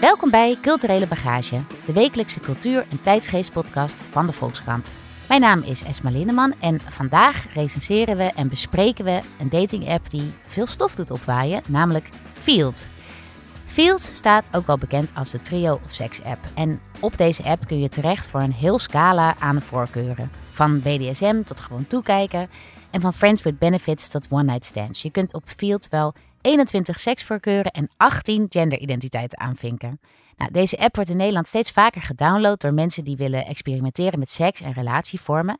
Welkom bij Culturele Bagage, de wekelijkse cultuur- en tijdsgeestpodcast van de Volkskrant. Mijn naam is Esma Linneman en vandaag recenseren we en bespreken we een dating-app die veel stof doet opwaaien, namelijk Field. Field staat ook wel bekend als de trio of seks app. En op deze app kun je terecht voor een heel scala aan voorkeuren. Van BDSM tot gewoon toekijken en van friends with benefits tot one night stands. Je kunt op Field wel 21 seksvoorkeuren en 18 genderidentiteiten aanvinken. Nou, deze app wordt in Nederland steeds vaker gedownload door mensen die willen experimenteren met seks en relatievormen.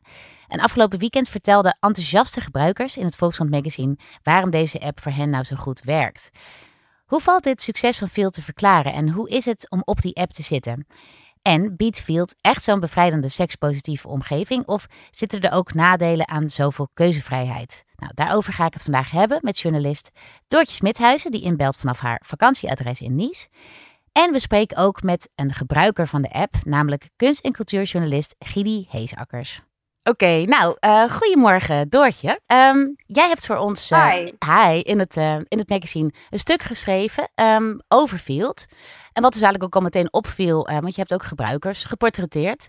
En afgelopen weekend vertelden enthousiaste gebruikers in het Volkskrant magazine waarom deze app voor hen nou zo goed werkt. Hoe valt dit succes van Field te verklaren en hoe is het om op die app te zitten? En biedt Field echt zo'n bevrijdende sekspositieve omgeving of zitten er ook nadelen aan zoveel keuzevrijheid? Nou, daarover ga ik het vandaag hebben met journalist Doortje Smithuizen, die inbelt vanaf haar vakantieadres in Nice. En we spreken ook met een gebruiker van de app, namelijk kunst- en cultuurjournalist Gidi Heesakkers. Oké, nou, uh, goedemorgen Doortje. Um, jij hebt voor ons uh, hi. hi. in, het, uh, in het magazine een stuk geschreven um, over Field. En wat dus eigenlijk ook al meteen opviel, want je hebt ook gebruikers geportretteerd.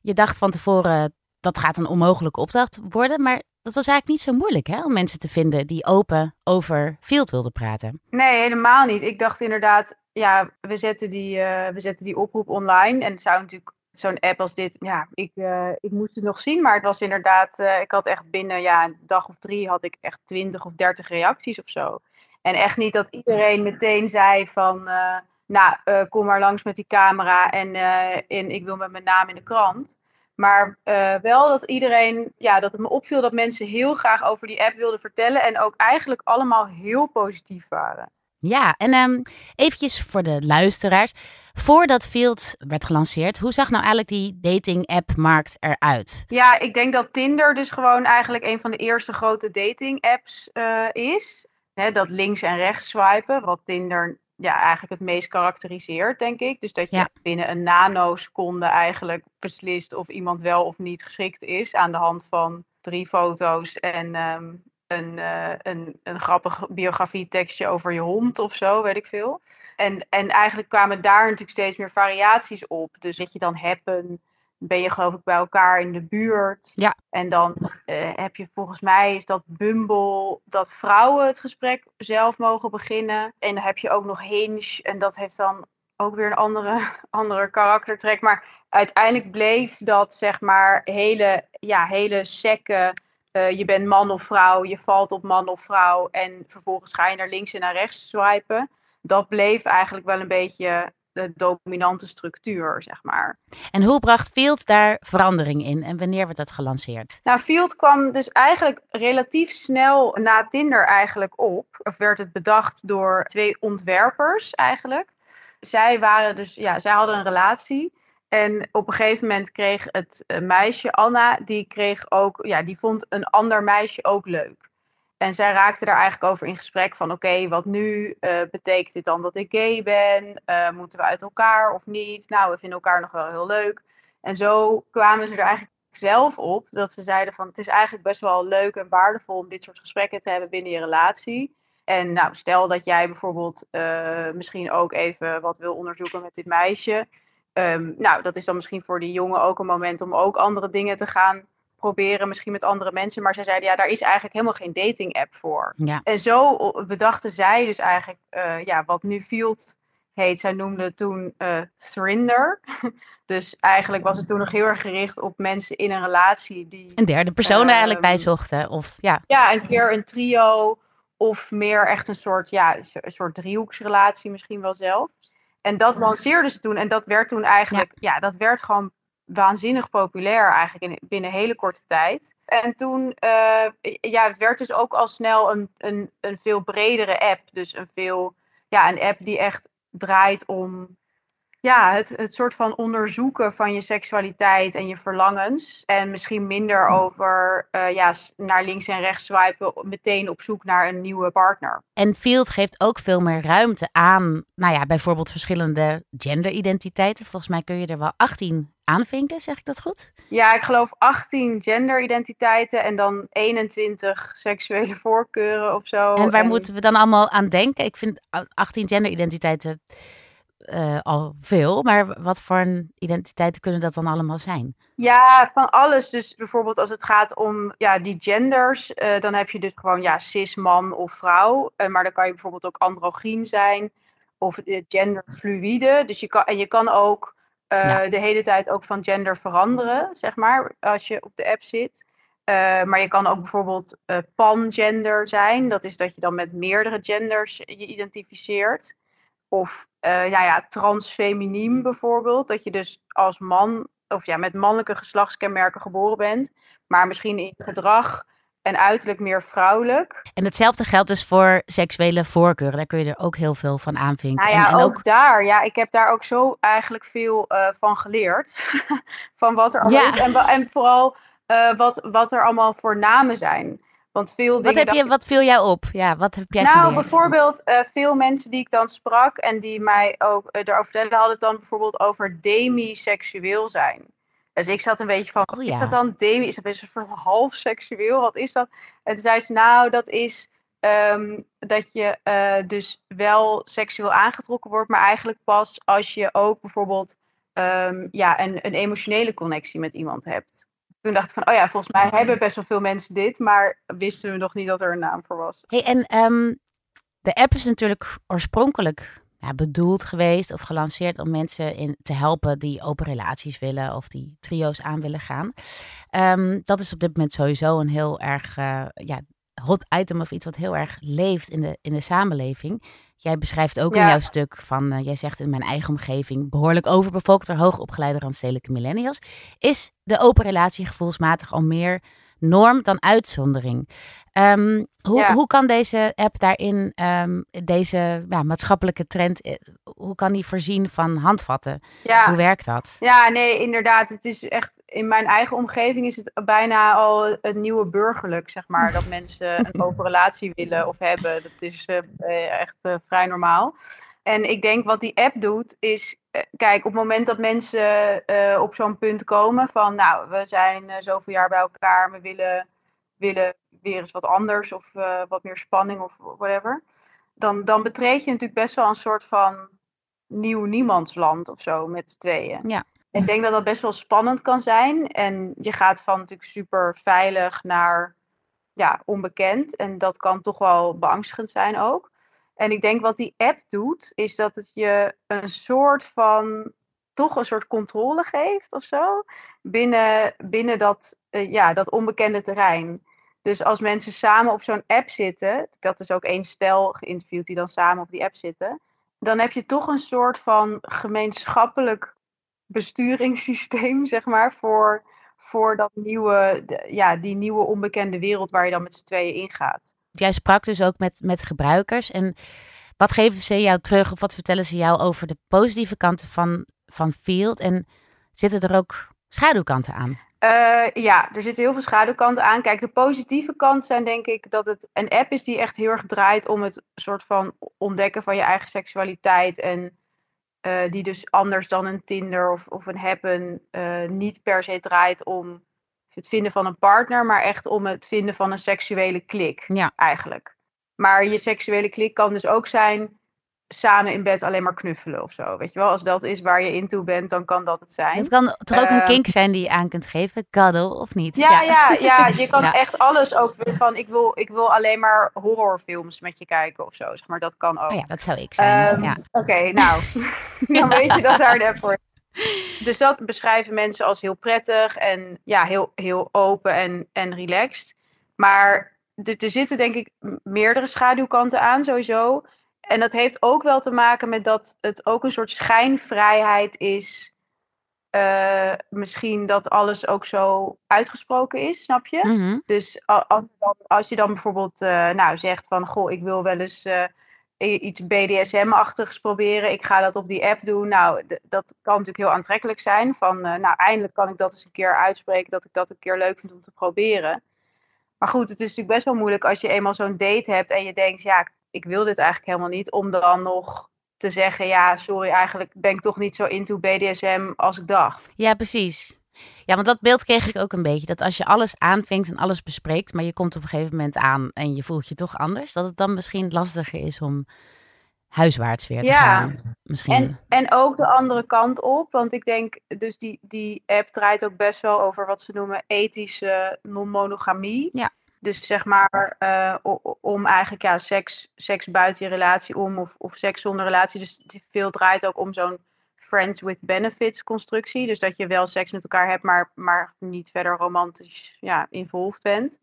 Je dacht van tevoren, dat gaat een onmogelijke opdracht worden, maar dat was eigenlijk niet zo moeilijk hè, om mensen te vinden die open over Field wilden praten. Nee, helemaal niet. Ik dacht inderdaad, ja, we zetten die, we zetten die oproep online en het zou natuurlijk zo'n app als dit, ja, ik, uh, ik moest het nog zien, maar het was inderdaad, uh, ik had echt binnen ja, een dag of drie had ik echt twintig of dertig reacties of zo. En echt niet dat iedereen meteen zei van, nou, kom maar langs met die camera en, en ik wil met mijn naam in de krant. Maar wel dat iedereen, ja, dat het me opviel dat mensen heel graag over die app wilden vertellen en ook eigenlijk allemaal heel positief waren. Ja, en um, eventjes voor de luisteraars. Voordat Field werd gelanceerd, hoe zag nou eigenlijk die dating-app-markt eruit? Ja, ik denk dat Tinder dus gewoon eigenlijk een van de eerste grote dating-apps uh, is. He, dat links en rechts swipen, wat Tinder ja, eigenlijk het meest karakteriseert, denk ik. Dus dat je ja. binnen een nanoseconde eigenlijk beslist of iemand wel of niet geschikt is aan de hand van drie foto's en um, een, uh, een, een grappig biografietekstje over je hond of zo, weet ik veel. En, en eigenlijk kwamen daar natuurlijk steeds meer variaties op. Dus dat je dan happen, ben je geloof ik bij elkaar in de buurt. Ja. En dan uh, heb je volgens mij is dat Bumble, dat vrouwen het gesprek zelf mogen beginnen. En dan heb je ook nog Hinge en dat heeft dan ook weer een andere, andere karaktertrek. Maar uiteindelijk bleef dat zeg maar hele, ja, hele sekke uh, je bent man of vrouw, je valt op man of vrouw en vervolgens ga je naar links en naar rechts swipen. Dat bleef eigenlijk wel een beetje de dominante structuur, zeg maar. En hoe bracht Field daar verandering in en wanneer werd dat gelanceerd? Nou, Field kwam dus eigenlijk relatief snel na Tinder eigenlijk op. Of werd het bedacht door twee ontwerpers eigenlijk. Zij waren dus, ja, zij hadden een relatie. En op een gegeven moment kreeg het meisje, Anna, die kreeg ook, ja, die vond een ander meisje ook leuk. En zij raakte daar eigenlijk over in gesprek van, oké, wat nu? Uh, betekent dit dan dat ik gay ben? Uh, moeten we uit elkaar of niet? Nou, we vinden elkaar nog wel heel leuk. En zo kwamen ze er eigenlijk zelf op dat ze zeiden van, het is eigenlijk best wel leuk en waardevol om dit soort gesprekken te hebben binnen je relatie. En nou, stel dat jij bijvoorbeeld uh, misschien ook even wat wil onderzoeken met dit meisje. Um, nou, dat is dan misschien voor die jongen ook een moment om ook andere dingen te gaan proberen, misschien met andere mensen. Maar zij zeiden, ja, daar is eigenlijk helemaal geen dating app voor. Ja. En zo bedachten zij dus eigenlijk, uh, ja, wat nu Field heet. Zij noemden toen uh, Thrinder. dus eigenlijk was het toen nog heel erg gericht op mensen in een relatie die... Een derde persoon eigenlijk bijzochten, of ja. Ja, een keer een trio of meer echt een soort, ja, een soort driehoeksrelatie misschien wel zelf. En dat lanceerden ze toen. En dat werd toen eigenlijk, ja, ja dat werd gewoon waanzinnig populair eigenlijk in, binnen hele korte tijd. En toen, uh, ja, het werd dus ook al snel een, een, een veel bredere app. Dus een veel, ja, een app die echt draait om ja, het, het soort van onderzoeken van je seksualiteit en je verlangens. En misschien minder over uh, ja, naar links en rechts swipen, meteen op zoek naar een nieuwe partner. En Field geeft ook veel meer ruimte aan, nou ja, bijvoorbeeld verschillende genderidentiteiten. Volgens mij kun je er wel 18 aanvinken, zeg ik dat goed? Ja, ik geloof 18 genderidentiteiten en dan 21 seksuele voorkeuren of zo. En waar en... moeten we dan allemaal aan denken? Ik vind 18 genderidentiteiten uh, al veel, maar wat voor identiteiten kunnen dat dan allemaal zijn? Ja, van alles. Dus bijvoorbeeld als het gaat om ja, die genders, uh, dan heb je dus gewoon ja, cis man of vrouw. Uh, maar dan kan je bijvoorbeeld ook androgyn zijn of genderfluïde. Dus je kan, en je kan ook ja. de hele tijd ook van gender veranderen, zeg maar, als je op de app zit. maar je kan ook bijvoorbeeld pangender zijn. Dat is dat je dan met meerdere genders je identificeert. Of uh, nou ja, transfeminiem bijvoorbeeld. Dat je dus als man, of ja, met mannelijke geslachtskenmerken geboren bent. Maar misschien in gedrag en uiterlijk meer vrouwelijk. En hetzelfde geldt dus voor seksuele voorkeuren. Daar kun je er ook heel veel van aanvinken. Nou ja, en, ook, daar. Ja, ik heb daar ook zo eigenlijk veel uh, van geleerd. van wat er allemaal ja. is. En, en vooral uh, wat, wat er allemaal voor namen zijn. Want veel wat, heb je, wat viel jou op? Ja, wat heb jij Nou, geleerd? bijvoorbeeld uh, veel mensen die ik dan sprak en die mij ook uh, erover vertellen, hadden het dan bijvoorbeeld over demiseksueel zijn. Dus ik zat een beetje van, oh, ja. is dat dan demi? Is dat een half seksueel? Wat is dat? En toen zei ze, nou, dat is um, dat je uh, dus wel seksueel aangetrokken wordt, maar eigenlijk pas als je ook bijvoorbeeld um, ja, een, een emotionele connectie met iemand hebt toen dacht ik van, oh ja, volgens mij hebben best wel veel mensen dit, maar wisten we nog niet dat er een naam voor was. Hey, en um, de app is natuurlijk oorspronkelijk ja, bedoeld geweest of gelanceerd om mensen in te helpen die open relaties willen of die trio's aan willen gaan. Um, dat is op dit moment sowieso een heel erg uh, ja, hot item of iets wat heel erg leeft in de, in de samenleving. Jij beschrijft ook ja. in jouw stuk van, uh, jij zegt in mijn eigen omgeving, behoorlijk overbevolkt door hoogopgeleide randstedelijke millennials, is de open relatie gevoelsmatig al meer norm dan uitzondering. Um, hoe, ja. hoe kan deze app daarin, um, deze ja, maatschappelijke trend, eh, hoe kan die voorzien van handvatten? Ja. Hoe werkt dat? Ja, nee, inderdaad. Het is echt, in mijn eigen omgeving is het bijna al het nieuwe burgerlijk, zeg maar. dat mensen een open relatie willen of hebben. Dat is uh, echt uh, vrij normaal. En ik denk wat die app doet, is kijk, op het moment dat mensen uh, op zo'n punt komen van, nou, we zijn uh, zoveel jaar bij elkaar, we willen, willen weer eens wat anders of uh, wat meer spanning of whatever, dan, dan betreed je natuurlijk best wel een soort van nieuw niemandsland of zo met z'n tweeën. Ja. Ik denk dat dat best wel spannend kan zijn en je gaat van natuurlijk super veilig naar ja, onbekend en dat kan toch wel beangstigend zijn ook. En ik denk wat die app doet, is dat het je een soort van, toch een soort controle geeft of zo, binnen, binnen dat, uh, ja, dat onbekende terrein. Dus als mensen samen op zo'n app zitten, ik had dus ook één stel geïnterviewd die dan samen op die app zitten, dan heb je toch een soort van gemeenschappelijk besturingssysteem, zeg maar, voor, voor dat nieuwe, ja, die nieuwe onbekende wereld waar je dan met z'n tweeën ingaat jij sprak dus ook met, met gebruikers. En wat geven ze jou terug of wat vertellen ze jou over de positieve kanten van, van Field? En zitten er ook schaduwkanten aan? Uh, ja, er zitten heel veel schaduwkanten aan. Kijk, de positieve kant zijn denk ik dat het een app is die echt heel erg draait om het soort van ontdekken van je eigen seksualiteit. En uh, die dus anders dan een Tinder of, of een Happen uh, niet per se draait om het vinden van een partner, maar echt om het vinden van een seksuele klik. Ja. Eigenlijk. Maar je seksuele klik kan dus ook zijn samen in bed alleen maar knuffelen of zo. Weet je wel, als dat is waar je in toe bent, dan kan dat het zijn. Het kan toch ook uh, een kink zijn die je aan kunt geven, cuddle of niet? Ja, ja, ja, ja je kan ja. echt alles ook van, ik wil, ik wil alleen maar horrorfilms met je kijken of zo, zeg maar, dat kan ook. Oh ja, dat zou ik zijn, um, ja. Oké, okay, nou, dan weet je dat daar net voor dus dat beschrijven mensen als heel prettig en ja, heel, heel open en, en relaxed. Maar er, er zitten denk ik meerdere schaduwkanten aan sowieso. En dat heeft ook wel te maken met dat het ook een soort schijnvrijheid is. Uh, misschien dat alles ook zo uitgesproken is, snap je? Mm -hmm. Dus als, als, je dan bijvoorbeeld uh, nou, zegt van... Goh, ik wil wel eens... Uh, iets BDSM-achtigs proberen. Ik ga dat op die app doen. Nou, dat kan natuurlijk heel aantrekkelijk zijn. Van, uh, nou, eindelijk kan ik dat eens een keer uitspreken. Dat ik dat een keer leuk vind om te proberen. Maar goed, het is natuurlijk best wel moeilijk als je eenmaal zo'n date hebt. En je denkt, ja, ik wil dit eigenlijk helemaal niet. Om dan nog te zeggen, ja, sorry, eigenlijk ben ik toch niet zo into BDSM als ik dacht. Ja, precies. Ja, want dat beeld kreeg ik ook een beetje. Dat als je alles aanvinkt en alles bespreekt, maar je komt op een gegeven moment aan en je voelt je toch anders, dat het dan misschien lastiger is om huiswaarts weer te Ja. gaan. Misschien. En, en ook de andere kant op, want ik denk, dus die, die app draait ook best wel over wat ze noemen ethische non-monogamie. Ja. Dus zeg maar eh, om eigenlijk ja, seks, seks buiten je relatie om of, of seks zonder relatie. Dus veel draait ook om zo'n friends with benefits constructie. Dus dat je wel seks met elkaar hebt, maar, maar niet verder romantisch ja, involved bent.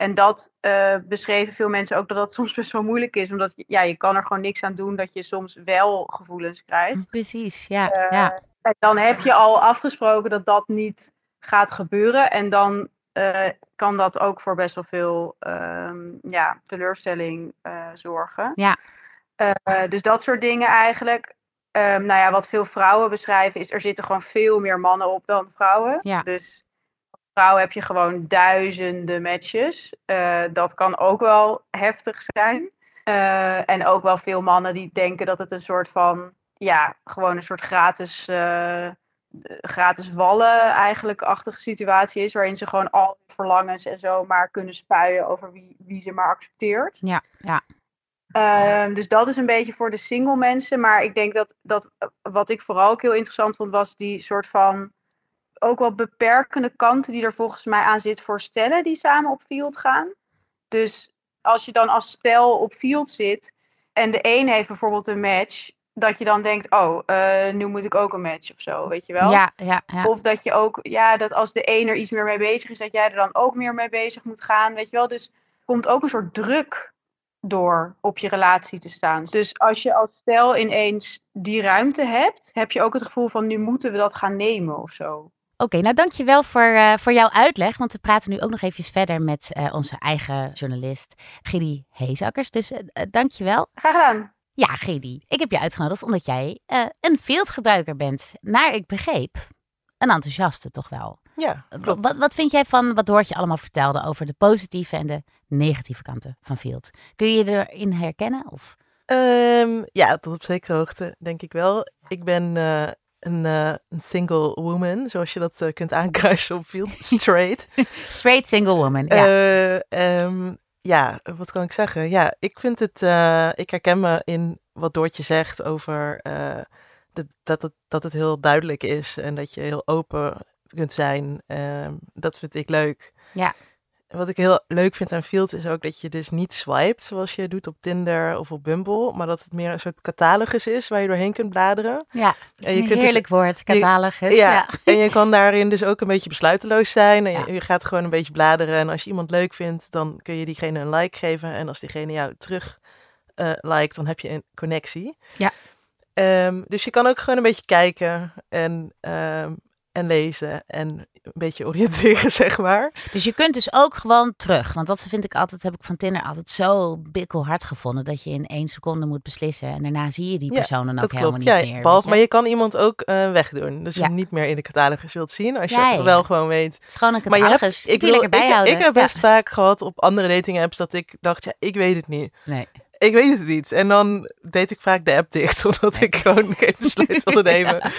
En dat eh, beschreven veel mensen ook dat dat soms best wel moeilijk is. Omdat ja, je kan er gewoon niks aan doen dat je soms wel gevoelens krijgt. Precies, ja. Eh, ja. En dan heb je al afgesproken dat dat niet gaat gebeuren. En dan eh, kan dat ook voor best wel veel ehm, ja, teleurstelling zorgen. Ja. Dus dat soort dingen eigenlijk. Ehm, nou ja, wat veel vrouwen beschrijven is, er zitten gewoon veel meer mannen op dan vrouwen. Ja. Dus als vrouw heb je gewoon duizenden matches. Eh, dat kan ook wel heftig zijn. Eh, en ook wel veel mannen die denken dat het een soort van, ja, gewoon een soort gratis, eh, gratis wallen eigenlijk achtige situatie is. Waarin ze gewoon al hun verlangens en zo maar kunnen spuien over wie, wie ze maar accepteert. Ja, ja. Ehm, dus dat is een beetje voor de single mensen. Maar ik denk dat, dat wat ik vooral ook heel interessant vond, was die soort van ook wel beperkende kanten die er volgens mij aan zit voor stellen die samen op field gaan. Dus als je dan als stel op field zit en de een heeft bijvoorbeeld een match, dat je dan denkt, oh, eh, nu moet ik ook een match of zo, weet je wel? Ja, ja, ja. Of dat je ook, ja, dat als de een er iets meer mee bezig is, dat jij er dan ook meer mee bezig moet gaan, weet je wel? Dus komt ook een soort druk door op je relatie te staan. Dus als je als stel ineens die ruimte hebt, heb je ook het gevoel van nu moeten we dat gaan nemen of zo. Oké, nou dankjewel voor, eh voor jouw uitleg. Want we praten nu ook nog eventjes verder met eh, onze eigen journalist Gidi Heesakkers. Dus eh eh, dankjewel. Graag gedaan. Ja, Gidi, ik heb je uitgenodigd omdat jij een fieldgebruiker bent. Naar ik begreep, een enthousiaste toch wel. Ja, klopt. Wat, wat vind jij van wat Doortje allemaal vertelde over de positieve en de negatieve kanten van Field? Kun je je erin herkennen? Of? Ehm, ja, tot op zekere hoogte denk ik wel. Ik ben eh, een, eh, een single woman, zoals je dat eh, kunt aankruisen op Field. Straight. Straight single woman, ja. Eh, ehm, ja, wat kan ik zeggen? Ja, ik vind het, ik herken me in wat Doortje zegt over dat, het, dat het heel duidelijk is en dat je heel open kunt zijn. Ehm, dat vind ik leuk. Ja. Wat ik heel leuk vind aan Field is ook dat je dus niet swipet zoals je doet op Tinder of op Bumble, maar dat het meer een soort catalogus is waar je doorheen kunt bladeren. ja, en je kunt dus- heerlijk woord, catalogus. ja, ja. en je kan daarin dus ook een beetje besluiteloos zijn. En je, Ja. je gaat gewoon een beetje bladeren. En als je iemand leuk vindt, dan kun je diegene een like geven. En als diegene jou terug liked, dan heb je een connectie. Ja. Ehm, dus je kan ook gewoon een beetje kijken en, ehm, en lezen en een beetje oriënteren, zeg maar. Dus je kunt dus ook gewoon terug. Want dat vind ik altijd, heb ik van Tinder altijd zo bikkelhard gevonden. Dat je in één seconde moet beslissen. En daarna zie je die Ja, persoon dan ook helemaal niet Ja, meer. weet maar je? kan iemand ook eh, wegdoen. Dus Ja. je niet meer in de catalogus wilt zien. Als je wel gewoon weet Het is gewoon een Maar je catalogus. hebt, Die ik, lekker ik, ik heb best vaak gehad op andere dating apps dat ik dacht, ja, ik weet het niet. Nee. Ik weet het niet. En dan deed ik vaak de app dicht, omdat Nee. ik gewoon geen besluit wilde nemen.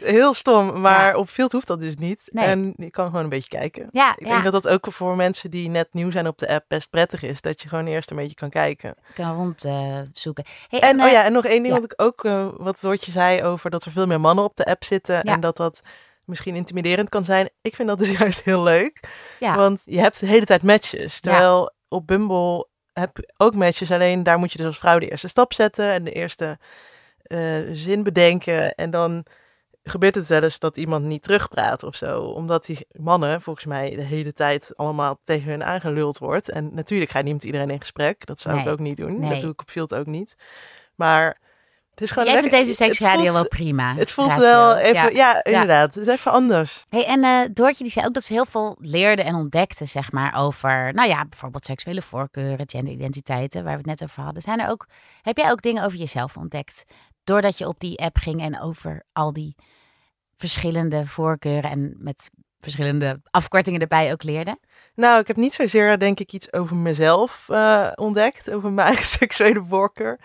Heel stom, maar op Field hoeft dat dus niet. Nee. En je kan gewoon een beetje kijken. Ja, Ik denk dat dat ook voor mensen die net nieuw zijn op de app best prettig is. Dat je gewoon eerst een beetje kan kijken. kan rondzoeken. hey, En, oh eh, ja, en nog één ding wat ik ook, eh, wat Doortje zei over dat er veel meer mannen op de app zitten. En dat dat misschien intimiderend kan zijn. Ik vind dat dus juist heel leuk. Want je hebt de hele tijd matches. Terwijl op Bumble heb ook matches. Alleen daar moet je dus als vrouw de eerste stap zetten. En de eerste eh, zin bedenken. En dan gebeurt het wel eens dat iemand niet terugpraat of zo. Omdat die mannen volgens mij de hele tijd allemaal tegen hun aangeluld wordt. En natuurlijk ga je niet met iedereen in gesprek. Dat zou ik ook niet doen. Nee. Dat doe ik op Field ook niet. Maar het is gewoon Jij vindt lekker. deze het seksradio wel prima. Het voelt wel even, ja, Ja. inderdaad. Het is even anders. Hey, en eh Doortje die zei ook dat ze heel veel leerde en ontdekte, zeg maar, over, nou ja, bijvoorbeeld seksuele voorkeuren, genderidentiteiten, waar we het net over hadden. Zijn er ook, heb jij ook dingen over jezelf ontdekt? Doordat je op die app ging en over al die verschillende voorkeuren en met verschillende afkortingen erbij ook leerde? Nou, ik heb niet zozeer, denk ik, iets over mezelf eh, ontdekt, over mijn eigen seksuele voorkeur.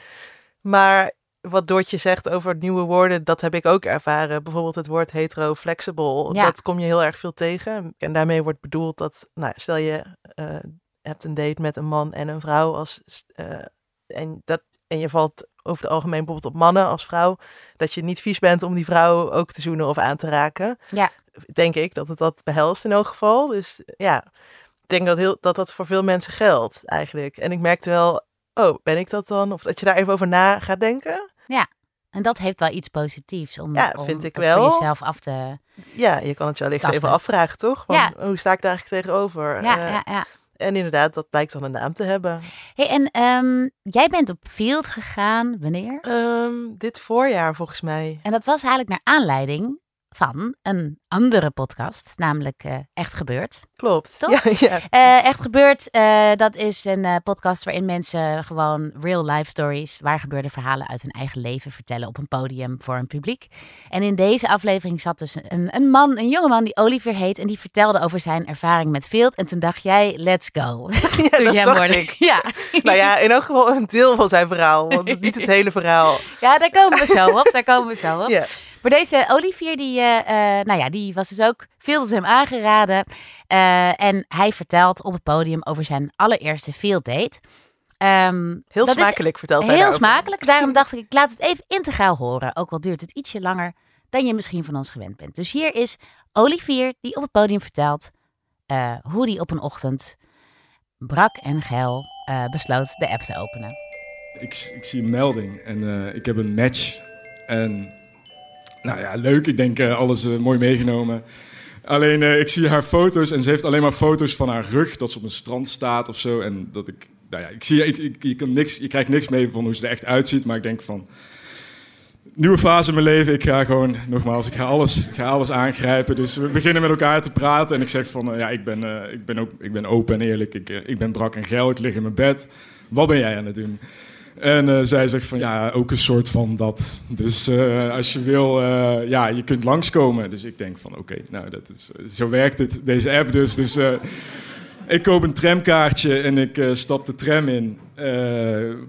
Maar wat Doortje zegt over nieuwe woorden, dat heb ik ook ervaren. Bijvoorbeeld het woord hetero-flexible, Ja. dat kom je heel erg veel tegen. En daarmee wordt bedoeld dat, nou, stel je eh, hebt een date met een man en een vrouw als, eh, en, dat, en je valt over het algemeen bijvoorbeeld op mannen als vrouw, dat je niet vies bent om die vrouw ook te zoenen of aan te raken. Ja. Denk ik dat het dat behelst in elk geval. Dus ja, ik denk dat heel, dat, dat voor veel mensen geldt eigenlijk. En ik merkte wel, oh, ben ik dat dan? Of dat je daar even over na gaat denken. En dat heeft wel iets positiefs om, Ja, om vind ik wel. voor jezelf af te... Ja, je kan het je wellicht even afvragen, toch? Van, Ja. Hoe sta ik daar eigenlijk tegenover? Ja, Eh, ja, ja. En inderdaad, dat lijkt dan een naam te hebben. Hey, en ehm, jij bent op field gegaan, wanneer? Ehm, dit voorjaar volgens mij. En dat was eigenlijk naar aanleiding van een andere podcast, namelijk eh, Echt Gebeurd. Klopt. Toch? Ja, ja. Eh, Echt Gebeurd, eh, dat is een podcast waarin mensen gewoon real life stories, waar gebeurde verhalen uit hun eigen leven vertellen op een podium voor een publiek. En in deze aflevering zat dus een, een man, een jongeman die Olivier heet en die vertelde over zijn ervaring met field. En toen dacht jij, let's go. Ja, Toen dat je hem dacht hoorde. ik. Ja. Nou ja, in elk geval een deel van zijn verhaal. Want niet het hele verhaal. ja, daar komen we zo op. Daar komen we zo op. Ja. Maar deze Olivier, die, nou ja, die was dus ook veel hem aangeraden. Eh, en hij vertelt op het podium over zijn allereerste field date. Ehm, Heel smakelijk vertelt hij Heel daarover. smakelijk. Daarom dacht ik, ik laat het even integraal horen. Ook al duurt het ietsje langer dan je misschien van ons gewend bent. Dus hier is Olivier die op het podium vertelt eh, hoe hij op een ochtend brak en geil eh, besloot de app te openen. Ik, ik zie een melding en eh, ik heb een match. En nou ja, leuk. Ik denk eh, alles eh, mooi meegenomen. Alleen eh, ik zie haar foto's en ze heeft alleen maar foto's van haar rug. Dat ze op een strand staat of zo. En dat ik, nou ja, ik zie, je, kan niks, je krijgt niks mee van hoe ze er echt uitziet. Maar ik denk van, nieuwe fase in mijn leven. Ik ga gewoon, nogmaals, ik ga alles, ik ga alles aangrijpen. Dus we beginnen met elkaar te praten. En ik zeg van, ja, ik ben, ik ben, ook, ik ben open en eerlijk. Ik, ik ben brak en geil, ik lig in mijn bed. Wat ben jij aan het doen? En eh, zij zegt van, ja, ook een soort van dat. Dus eh, als je wil, eh, ja, je kunt langskomen. Dus ik denk van, oké, nou, dat is, zo werkt het, deze app dus. Dus ik koop een tramkaartje en ik stap de tram in.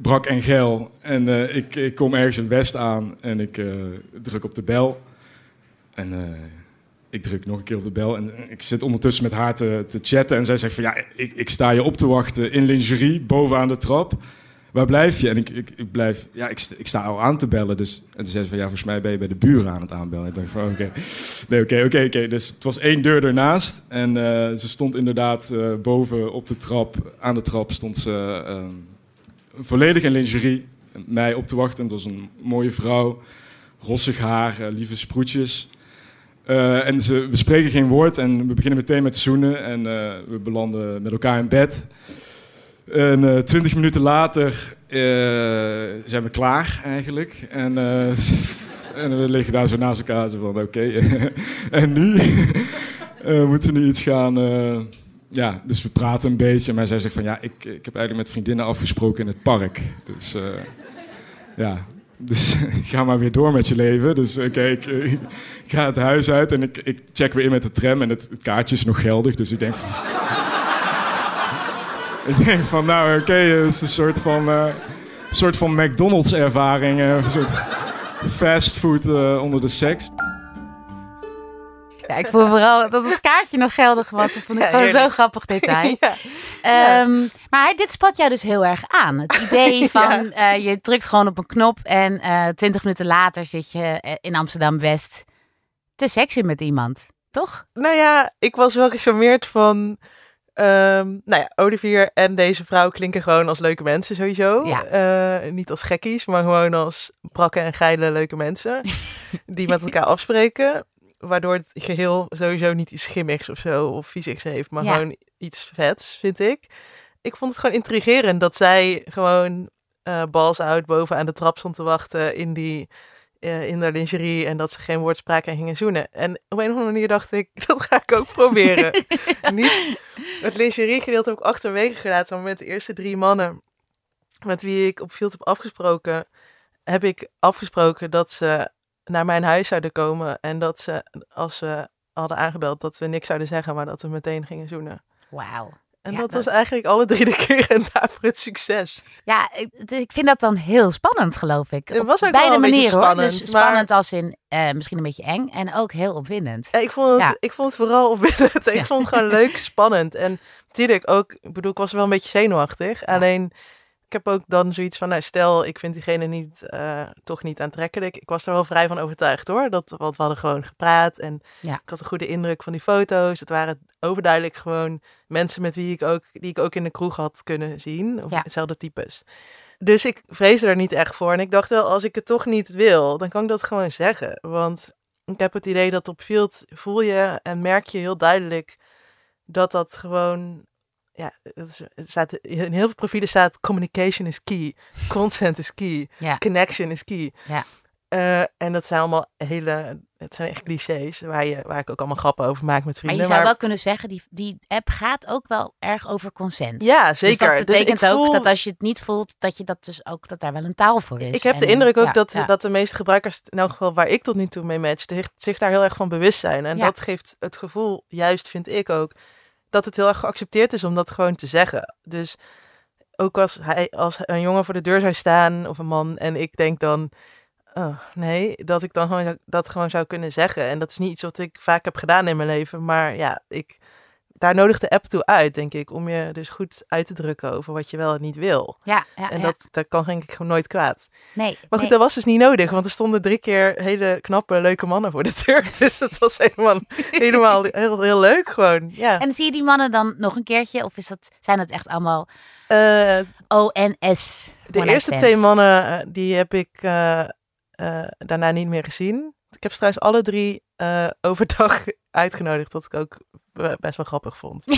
brak en geil. En ik, ik kom ergens in West aan en ik druk op de bel. En... ik druk nog een keer op de bel en ik zit ondertussen met haar te, te chatten. En zij zegt van ja, ik, ik sta je op te wachten in lingerie bovenaan de trap. Waar blijf je? En ik, ik, ik blijf, ja, ik, ik sta al aan te bellen. Dus, en toen zei ze van ja, volgens mij ben je bij de buren aan het aanbellen. En ik dacht van oké, nee, oké, oké, oké. Dus het was één deur ernaast. En eh, ze stond inderdaad eh, boven op de trap, aan de trap stond ze eh, volledig in lingerie. Mij op te wachten. Het was een mooie vrouw, rossig haar, eh, lieve sproetjes. En ze, we spreken geen woord en we beginnen meteen met zoenen. En we belanden met elkaar in bed. En eh, twintig minuten later eh, zijn we klaar eigenlijk. En, eh, en we liggen daar zo naast elkaar. Van oké, en nu? Moeten we nu iets gaan... ja, dus we praten een beetje. Maar zij zegt van ja, ik, ik heb eigenlijk met vriendinnen afgesproken in het park. Dus ja, dus ga maar weer door met je leven. Dus oké, ik, ik ga het huis uit en ik, ik check weer in met de tram. En het, het kaartje is nog geldig, dus ik denk van... ik denk van, nou oké, het is een soort van, eh, een soort van McDonald's ervaring. eh, een soort fastfood eh, onder de seks. Ja, ik voel vooral dat het kaartje nog geldig was. Dat vond ik Ja, gewoon zo'n grappig detail. Ja. Ehm, maar dit sprak jou dus heel erg aan. Het idee van eh, je drukt gewoon op een knop en eh, twintig minuten later zit je in Amsterdam-West te sexy met iemand. Toch? Nou ja, ik was wel gecharmeerd van... ehm, nou ja, Olivier en deze vrouw klinken gewoon als leuke mensen sowieso. Ja. Eh, niet als gekkies, maar gewoon als brakke en geile leuke mensen. die met elkaar afspreken. Waardoor het geheel sowieso niet iets schimmigs of zo of viesigs heeft. Maar Ja. gewoon iets vets, vind ik. Ik vond het gewoon intrigerend dat zij gewoon eh bals uit boven aan de trap stond te wachten in die... eh, in de lingerie en dat ze geen woord spraken en gingen zoenen. En op een of andere manier dacht ik, dat ga ik ook proberen. Niet, het lingerie gedeelte heb ik achterwege gelaten, maar met de eerste drie mannen met wie ik op field heb afgesproken, heb ik afgesproken dat ze naar mijn huis zouden komen en dat ze, als ze hadden aangebeld, dat we niks zouden zeggen, maar dat we meteen gingen zoenen. Wauw. En Ja, dat, was eigenlijk alle drie de keer een daarvoor het succes. Ja, ik, ik vind dat dan heel spannend, geloof ik. Het was ook beide wel een beetje manieren hoor. spannend, Dus maar- spannend als in eh, misschien een beetje eng en ook heel opwindend. Ja, ik, vond het, Ja. ik vond het vooral opwindend. Ik vond het gewoon leuk, spannend. En natuurlijk ook, ik bedoel, ik was wel een beetje zenuwachtig. Alleen ik heb ook dan zoiets van, nou, stel, ik vind diegene niet, eh, toch niet aantrekkelijk. Ik was er wel vrij van overtuigd hoor. Dat, want we hadden gewoon gepraat en Ja. ik had een goede indruk van die foto's. Het waren overduidelijk gewoon mensen met wie ik ook, die ik ook in de kroeg had kunnen zien. Of Ja. hetzelfde types. Dus ik vreesde er niet echt voor. En ik dacht wel, als ik het toch niet wil, dan kan ik dat gewoon zeggen. Want ik heb het idee dat op field voel je en merk je heel duidelijk dat dat gewoon. Ja, het, is, het staat, in heel veel profielen staat communication is key, consent is key, Ja. connection is key. Ja. Eh, en dat zijn allemaal hele, het zijn echt clichés waar, je, waar ik ook allemaal grappen over maak met Maar vrienden. je zou wel kunnen zeggen, die, die app gaat ook wel erg over consent. ja, zeker. Dus dat betekent ook voel- dat als je het niet voelt, dat je dat dus ook dat daar wel een taal voor is. Ik heb de indruk ook ja, dat, ja. dat de meeste gebruikers, in elk geval waar ik tot nu toe mee match, zich- daar heel erg van bewust zijn. En dat geeft het gevoel, juist vind ik ook, dat het heel erg geaccepteerd is om dat gewoon te zeggen. Dus ook als, hij, als een jongen voor de deur zou staan, of een man, en ik denk dan, oh, nee, dat ik dan gewoon dat gewoon zou kunnen zeggen. En dat is niet iets wat ik vaak heb gedaan in mijn leven, maar ja, ik, daar nodigt de app toe uit, denk ik, om je dus goed uit te drukken over wat je wel en niet wil. Ja, ja, En ja. dat, dat kan denk ik gewoon nooit kwaad. nee, Maar goed, nee. dat was dus niet nodig, want er stonden drie keer hele knappe, leuke mannen voor de deur. Dus dat was helemaal, helemaal heel, heel leuk gewoon. Ja. En zie je die mannen dan nog een keertje? Of is dat, zijn dat echt allemaal Eh, ONS? de eerste twee mannen, eh, die heb ik eh, daarna niet meer gezien. Ik heb ze trouwens alle drie overdag uitgenodigd, wat ik ook best wel grappig vond.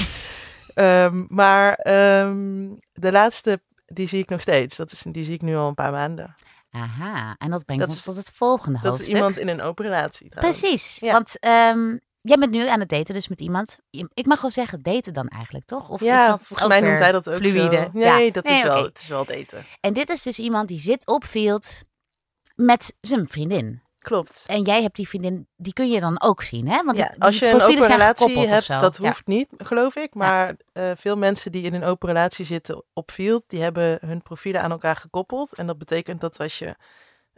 Ehm, maar ehm, de laatste, die zie ik nog steeds. Dat is, die zie ik nu al een paar maanden. Aha, en dat brengt Dat ons is- tot het volgende Dat is hoofdstuk. iemand in een open relatie trouwens. Precies, Ja. want ehm, jij bent nu aan het daten dus met iemand. Ik mag wel zeggen daten dan eigenlijk, toch? Of is dat volgens mij noemt hij dat ook fluïde? zo. Nee, Ja. dat Nee, is wel, het is wel daten. En dit is dus iemand die zit op field met zijn vriendin. Klopt. En jij hebt die vriendin, die kun je dan ook zien, hè? Want Ja, die- als je een open relatie hebt, dat Ja. hoeft niet, geloof ik. Maar eh, veel mensen die in een open relatie zitten op field, die hebben hun profielen aan elkaar gekoppeld. En dat betekent dat als je,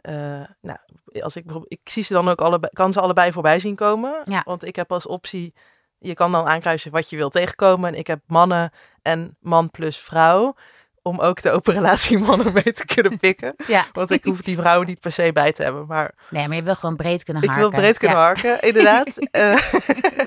eh, nou, als ik ik zie ze dan ook allebei, kan ze allebei voorbij zien komen. Ja. Want ik heb als optie, je kan dan aankruisen wat je wil tegenkomen. En ik heb mannen en man plus vrouw. Om ook de open relatie mannen mee te kunnen pikken. Ja. Want ik hoef die vrouwen niet per se bij te hebben. Maar Nee, maar je wil gewoon breed kunnen ik harken. wil breed kunnen Ja. harken, inderdaad. Eh,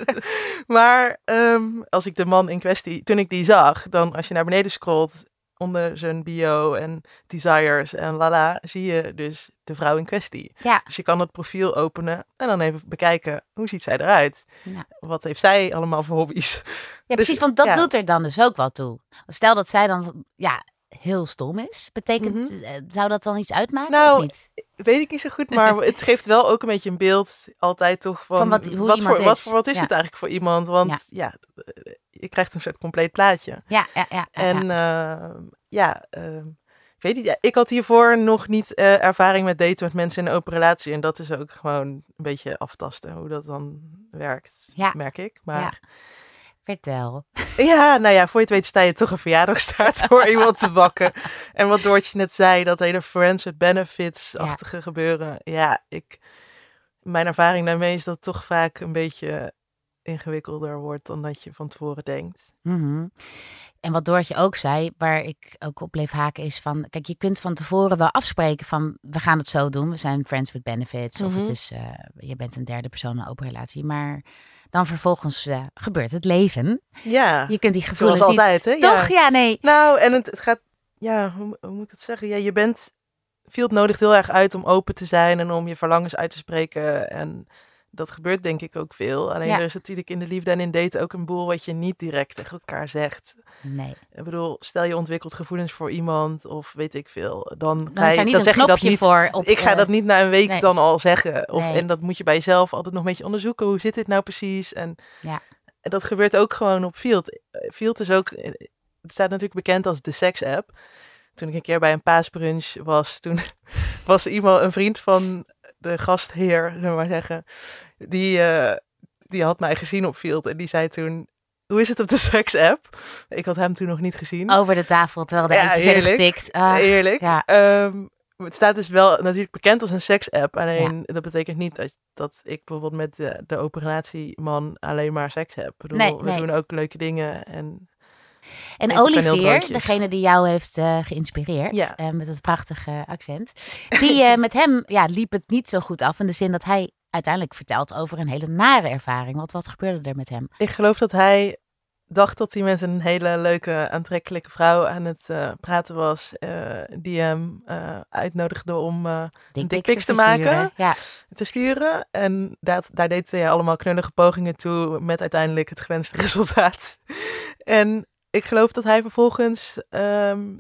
maar ehm, als ik de man in kwestie, toen ik die zag, dan als je naar beneden scrolt onder zijn bio en desires en lala, zie je dus de vrouw in kwestie. Ja. Dus je kan het profiel openen en dan even bekijken, hoe ziet zij eruit? Ja. Wat heeft zij allemaal voor hobby's? Ja, Dus, precies, want dat ja. doet er dan dus ook wel toe. Stel dat zij dan ja, heel stom is, betekent, Mhm. eh, zou dat dan iets uitmaken Nou, of niet? Weet ik niet zo goed, maar het geeft wel ook een beetje een beeld altijd toch van, Van wat- hoe wat, voor, wat, voor, wat is Ja. het eigenlijk voor iemand? Want Ja. ja, eh, je krijgt een soort compleet plaatje. Ja, ja, ja. ja, En ja. ja, ja ehm, ik weet niet. Ja, ik had hiervoor nog niet eh, ervaring met daten met mensen in een open relatie. En dat is ook gewoon een beetje aftasten hoe dat dan werkt, Ja. merk ik. Maar Vertel. ja. nou ja, voor je het weet sta je toch een verjaardagstaart voor iemand te bakken. En wat Doortje net zei, dat hele friends with benefits-achtige gebeuren. Ja, ik, mijn ervaring daarmee is dat toch vaak een beetje ingewikkelder wordt dan dat je van tevoren denkt. Mhm. En wat Doortje ook zei, waar ik ook op bleef haken, is van... Kijk, je kunt van tevoren wel afspreken van... we gaan het zo doen, we zijn friends with benefits... of het Mhm. is, eh, je bent een derde persoon in een open relatie. Maar dan vervolgens eh, gebeurt het leven. Ja. Je kunt die gevoelens Zoals altijd? Ja. Toch? Ja, nee. Nou, en het, het gaat, ja, hoe, hoe moet ik het zeggen? Ja, je bent, Field nodigt heel erg uit om open te zijn en om je verlangens uit te spreken. En dat gebeurt denk ik ook veel. Alleen Ja. er is natuurlijk in de liefde en in daten ook een boel wat je niet direct tegen elkaar zegt. Nee. Ik bedoel, stel je ontwikkelt gevoelens voor iemand of weet ik veel, dan, ga Dan je- dan zeg je dat niet. voor. Op, ik ga eh, dat niet na een week nee. dan al zeggen. Of, Nee. En dat moet je bij jezelf altijd nog een beetje onderzoeken. Hoe zit dit nou precies? En, Ja. dat gebeurt ook gewoon op Field. Field is ook, eh, het staat natuurlijk bekend als de seks-app. Toen ik een keer bij een paasbrunch was, toen was iemand, een vriend van de gastheer, zullen we maar zeggen, die, eh, die had mij gezien op Field. En die zei toen, hoe is het op de seks-app? Ik had hem toen nog niet gezien. Over de tafel, terwijl de Ja, getikt. Ah, Eerlijk. ja. Ehm, het staat dus wel natuurlijk bekend als een seks-app. Alleen dat betekent niet dat, dat ik bijvoorbeeld met de, de operatieman alleen maar seks heb. Ik bedoel, Nee, we nee. doen ook leuke dingen. En En Olivier, degene die jou heeft eh, geïnspireerd, Ja. eh, met het prachtige accent, die eh, met hem ja, liep het niet zo goed af. In de zin dat hij uiteindelijk vertelt over een hele nare ervaring. Want wat gebeurde er met hem? Ik geloof dat hij dacht dat hij met een hele leuke, aantrekkelijke vrouw aan het praten was. eh, die hem uitnodigde om eh, dickpics te versturen. maken. Ja, te sturen. En dat, daar deed hij allemaal knullige pogingen toe met uiteindelijk het gewenste resultaat. en ik geloof dat hij vervolgens ehm,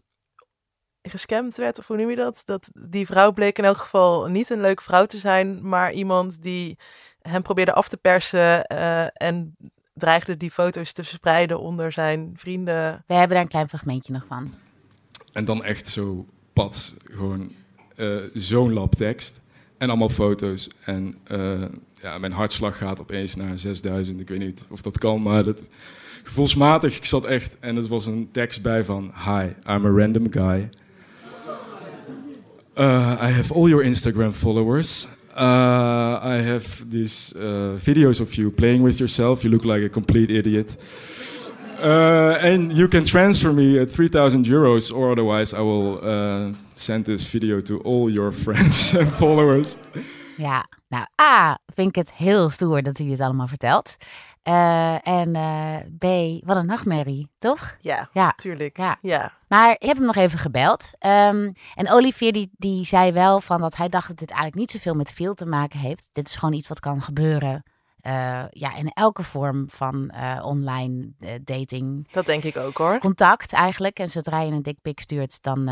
gescamd werd, of hoe noem je dat? Dat die vrouw bleek in elk geval niet een leuke vrouw te zijn, maar iemand die hem probeerde af te persen eh, en dreigde die foto's te verspreiden onder zijn vrienden. we hebben daar een klein fragmentje nog van. En dan echt zo pad, gewoon eh, zo'n lap tekst. En allemaal foto's. En eh, ja, mijn hartslag gaat opeens naar 6000. Ik weet niet of dat kan, maar dat, gevoelsmatig, ik zat echt... En het was een tekst bij van... Hi, I'm a random guy. Uh, I have all your Instagram followers. Uh, I have these videos of you playing with yourself. You look like a complete idiot. Uh, and you can transfer me at 3000 euros, or otherwise I will uh, send this video to all your friends and followers. Ja, nou A, vind ik het heel stoer dat hij dit allemaal vertelt. Eh, en eh, B, wat een nachtmerrie, toch? Ja, Ja. tuurlijk. Ja. ja. Maar ik heb hem nog even gebeld. Ehm, en Olivier die, die zei wel van dat hij dacht dat dit eigenlijk niet zoveel met veel te maken heeft. Dit is gewoon iets wat kan gebeuren. Eh, ja, in elke vorm van eh, online eh, dating. Dat denk ik ook hoor. Contact eigenlijk. En zodra je een dickpic stuurt, dan,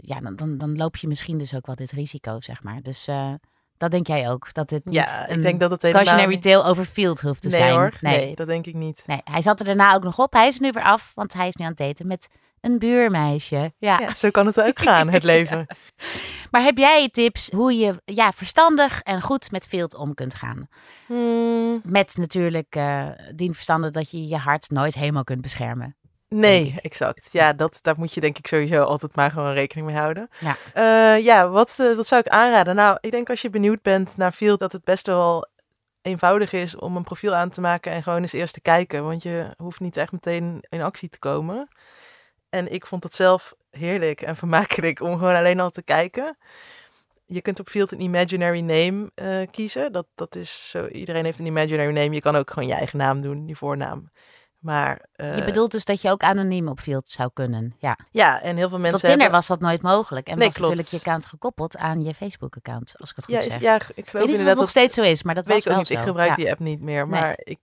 ja, dan, dan, dan loop je misschien dus ook wel dit risico, zeg maar. Dus dat denk jij ook. Dat dit niet Ja, ik denk dat het helemaal... cautionary tale over field hoeft te nee zijn. hoor, nee. dat denk ik niet. Nee, hij zat er daarna ook nog op. Hij is nu weer af, want hij is nu aan het daten met een buurmeisje. Ja. Ja, zo kan het ook gaan, het leven. Maar heb jij tips hoe je ja, verstandig en goed met field om kunt gaan? Hmm, Met natuurlijk eh dien verstandig dat je je hart nooit helemaal kunt beschermen. nee, exact. Ja, dat, daar moet je denk ik sowieso altijd maar gewoon rekening mee houden. Ja. Eh, ja, wat, eh, wat zou ik aanraden? Nou, ik denk als je benieuwd bent naar Field, dat het best wel eenvoudig is om een profiel aan te maken en gewoon eens eerst te kijken. Want je hoeft niet echt meteen in actie te komen. En ik vond het zelf heerlijk en vermakelijk om gewoon alleen al te kijken. Je kunt op Field een imaginary name eh, kiezen. Dat, dat is zo, iedereen heeft een imaginary name. Je kan ook gewoon je eigen naam doen, je voornaam. Maar eh, Je bedoelt dus dat je ook anoniem op field zou kunnen. Ja. ja, en heel veel Tot mensen Tinder hebben... was dat nooit mogelijk. En Nee, was natuurlijk je account gekoppeld aan je Facebook-account, als ik het goed Ja, zeg. ja, ik geloof weet niet of het nog steeds zo is, maar dat weet was ik ook niet. Ik gebruik Ja. die app niet meer. Nee. Maar ik,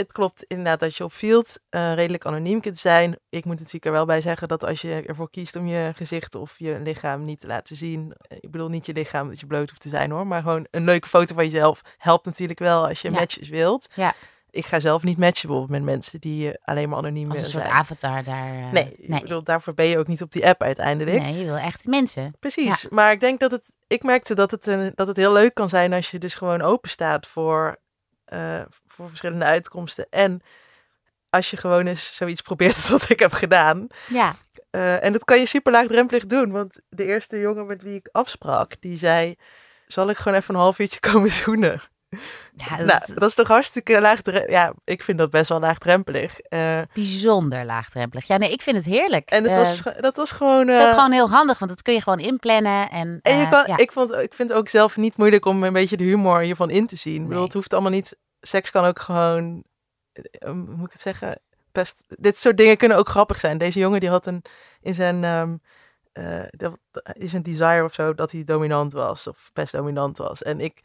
het klopt inderdaad dat je op Field eh, redelijk anoniem kunt zijn. Ik moet natuurlijk er wel bij zeggen dat als je ervoor kiest om je gezicht of je lichaam niet te laten zien. eh, Ik bedoel niet je lichaam dat je bloot hoeft te zijn hoor. Maar gewoon een leuke foto van jezelf helpt natuurlijk wel als je Ja. matches wilt. Ja. Ik ga zelf niet matchen met mensen die eh, alleen maar anoniem Als een soort zijn. avatar daar. Nee, ik bedoel, daarvoor ben je ook niet op die app uiteindelijk. nee, je wil echt mensen. Precies, maar ik denk dat het, ik merkte dat het, een, dat het heel leuk kan zijn als je dus gewoon open staat voor, eh, voor verschillende uitkomsten. En als je gewoon eens zoiets probeert als wat ik heb gedaan. Ja, Eh, en dat kan je super laagdrempelig doen, want de eerste jongen met wie ik afsprak, die zei, zal ik gewoon even een half uurtje komen zoenen? Ja dat, Nou, dat is toch hartstikke laagdrempelig. Ja, ik vind dat best wel laagdrempelig. Eh, bijzonder laagdrempelig. Ja, nee, ik vind het heerlijk. en het Eh, was, dat was gewoon... het is ook eh, gewoon heel handig, want dat kun je gewoon inplannen. En, En je eh, kan, ja. ik, vond, ik vind het ook zelf niet moeilijk om een beetje de humor hiervan in te zien. Ik bedoel, Nee. het hoeft allemaal niet. Seks kan ook gewoon. eh, hoe moet ik het zeggen? Best, dit soort dingen kunnen ook grappig zijn. Deze jongen die had een in zijn. eh, dat is een desire of zo dat hij dominant was of best dominant was. En ik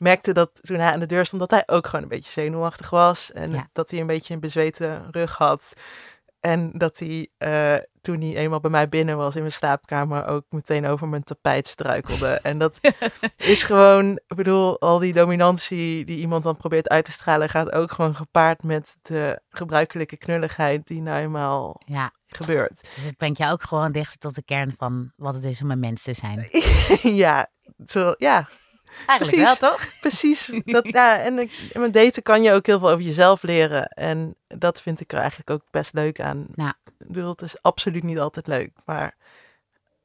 merkte dat toen hij aan de deur stond dat hij ook gewoon een beetje zenuwachtig was en Ja. dat hij een beetje een bezweten rug had. En dat hij eh, toen hij eenmaal bij mij binnen was in mijn slaapkamer ook meteen over mijn tapijt struikelde. En dat is gewoon, ik bedoel, al die dominantie die iemand dan probeert uit te stralen, gaat ook gewoon gepaard met de gebruikelijke knulligheid die nou eenmaal ja, gebeurt. dus het brengt jou ook gewoon dichter tot de kern van wat het is om een mens te zijn. ja, zo, ja, Eigenlijk precies. wel, toch? precies. Dat, ja, en met daten kan je ook heel veel over jezelf leren. En dat vind ik er eigenlijk ook best leuk aan. Ja. Ik bedoel, het is absoluut niet altijd leuk. Maar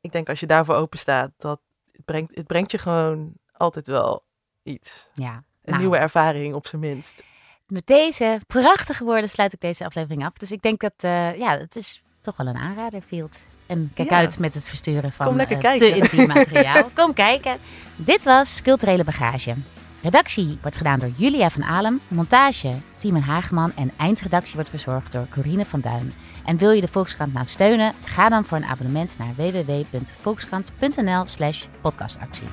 ik denk als je daarvoor open staat, dat het brengt, het brengt je gewoon altijd wel iets. Ja. Een Nou, nieuwe ervaring op zijn minst. met deze prachtige woorden sluit ik deze aflevering af. Dus ik denk dat, uh, ja, het is toch wel een aanrader, Field. En kijk Ja. uit met het versturen van eh, te intiem materiaal. Kom kijken. Dit was Culturele Bagage. Redactie wordt gedaan door Julia van Alem. Montage, Tiemen Hageman. En eindredactie wordt verzorgd door Corine van Duin. En wil je de Volkskrant nou steunen? Ga dan voor een abonnement naar www.volkskrant.nl slash podcastactie.